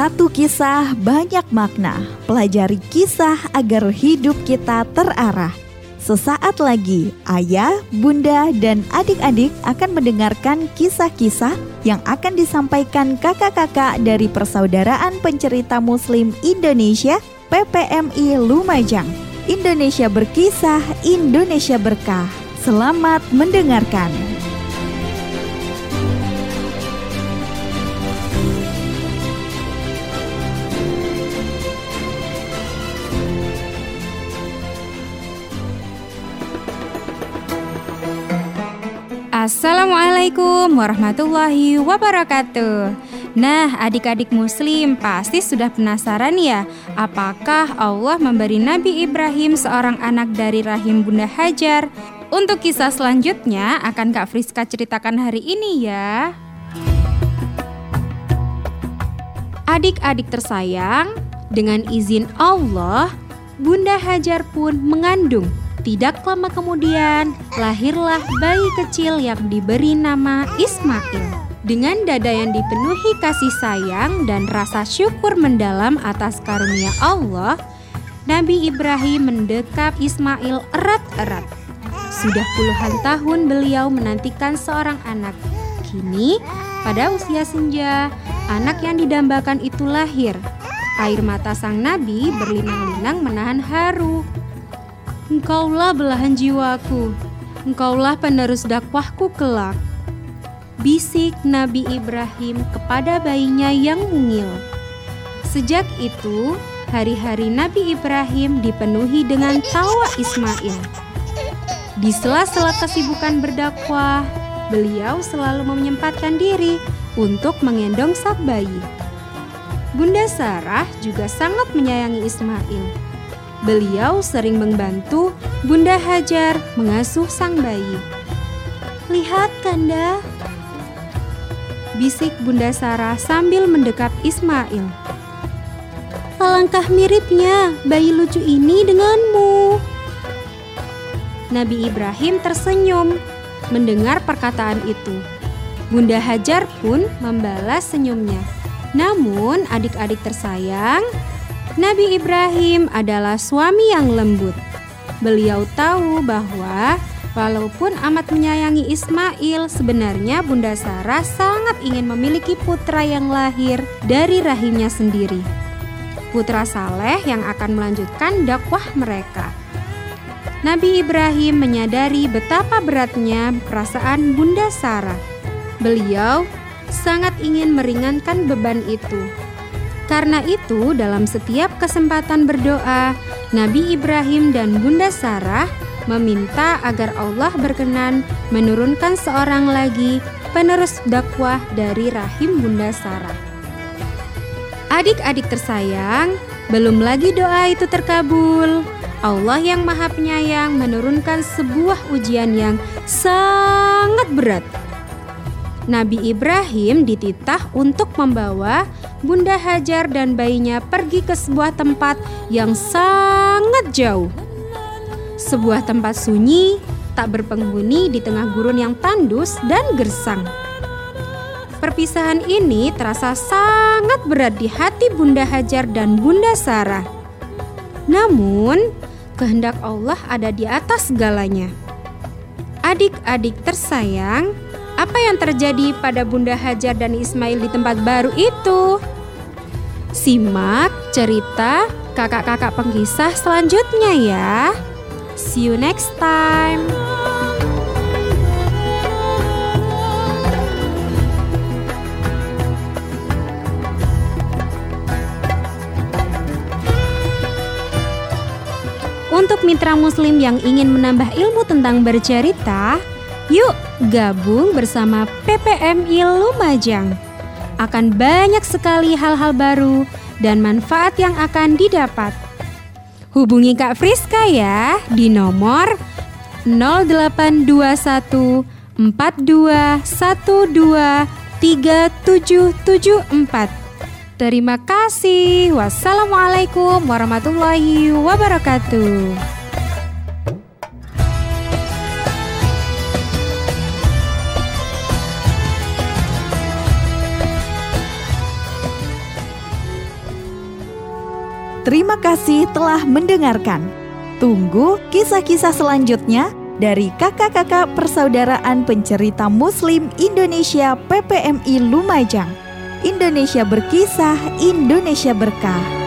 satu kisah banyak makna. Pelajari kisah agar hidup kita terarah. Sesaat lagi, ayah, bunda, dan adik-adik akan mendengarkan kisah-kisah yang akan disampaikan kakak-kakak dari Persaudaraan Pencerita Muslim Indonesia PPMI Lumajang. Indonesia berkisah, Indonesia berkah. Selamat mendengarkan. Assalamualaikum warahmatullahi wabarakatuh. Nah, adik-adik Muslim pasti sudah penasaran ya, apakah Allah memberi Nabi Ibrahim seorang anak dari rahim Bunda Hajar? Untuk kisah selanjutnya akan Kak Friska ceritakan hari ini ya. Adik-adik tersayang, dengan izin Allah, Bunda Hajar pun mengandung tidak lama kemudian, lahirlah bayi kecil yang diberi nama Ismail. Dengan dada yang dipenuhi kasih sayang dan rasa syukur mendalam atas karunia Allah, Nabi Ibrahim mendekap Ismail erat-erat. Sudah puluhan tahun beliau menantikan seorang anak. Kini, pada usia senja, anak yang didambakan itu lahir. Air mata sang nabi berlinang-linang menahan haru. Engkaulah belahan jiwaku, engkaulah penerus dakwahku kelak. Bisik Nabi Ibrahim kepada bayinya yang mungil. Sejak itu, hari-hari Nabi Ibrahim dipenuhi dengan tawa Ismail. Di sela-sela kesibukan berdakwah, beliau selalu menyempatkan diri untuk menggendong sang bayi. Bunda Sarah juga sangat menyayangi Ismail Beliau sering membantu Bunda Hajar mengasuh sang bayi. Lihat, Kanda, bisik Bunda Sarah sambil mendekap Ismail. Alangkah miripnya bayi lucu ini denganmu. Nabi Ibrahim tersenyum mendengar perkataan itu. Bunda Hajar pun membalas senyumnya. Namun, adik-adik tersayang, Nabi Ibrahim adalah suami yang lembut. Beliau tahu bahwa walaupun amat menyayangi Ismail, sebenarnya Bunda Sarah sangat ingin memiliki putra yang lahir dari rahimnya sendiri. Putra saleh yang akan melanjutkan dakwah mereka. Nabi Ibrahim menyadari betapa beratnya perasaan Bunda Sarah. Beliau sangat ingin meringankan beban itu. Karena itu, dalam setiap kesempatan berdoa, Nabi Ibrahim dan Bunda Sarah meminta agar Allah berkenan menurunkan seorang lagi penerus dakwah dari rahim Bunda Sarah. Adik-adik tersayang, belum lagi doa itu terkabul. Allah yang Maha Penyayang menurunkan sebuah ujian yang sangat berat. Nabi Ibrahim dititah untuk membawa Bunda Hajar dan bayinya pergi ke sebuah tempat yang sangat jauh. Sebuah tempat sunyi, tak berpenghuni di tengah gurun yang tandus dan gersang. Perpisahan ini terasa sangat berat di hati Bunda Hajar dan Bunda Sarah. Namun, kehendak Allah ada di atas segalanya. Adik-adik tersayang, apa yang terjadi pada Bunda Hajar dan Ismail di tempat baru itu? Simak cerita kakak-kakak pengkisah selanjutnya ya. See you next time. Untuk mitra muslim yang ingin menambah ilmu tentang bercerita, yuk Gabung bersama PPMI Lumajang. Akan banyak sekali hal-hal baru dan manfaat yang akan didapat. Hubungi Kak Friska ya di nomor 0821 4212 3774. Terima kasih. Wassalamualaikum warahmatullahi wabarakatuh. Terima kasih telah mendengarkan. Tunggu kisah-kisah selanjutnya dari kakak-kakak persaudaraan pencerita Muslim Indonesia PPMI Lumajang. Indonesia berkisah, Indonesia berkah.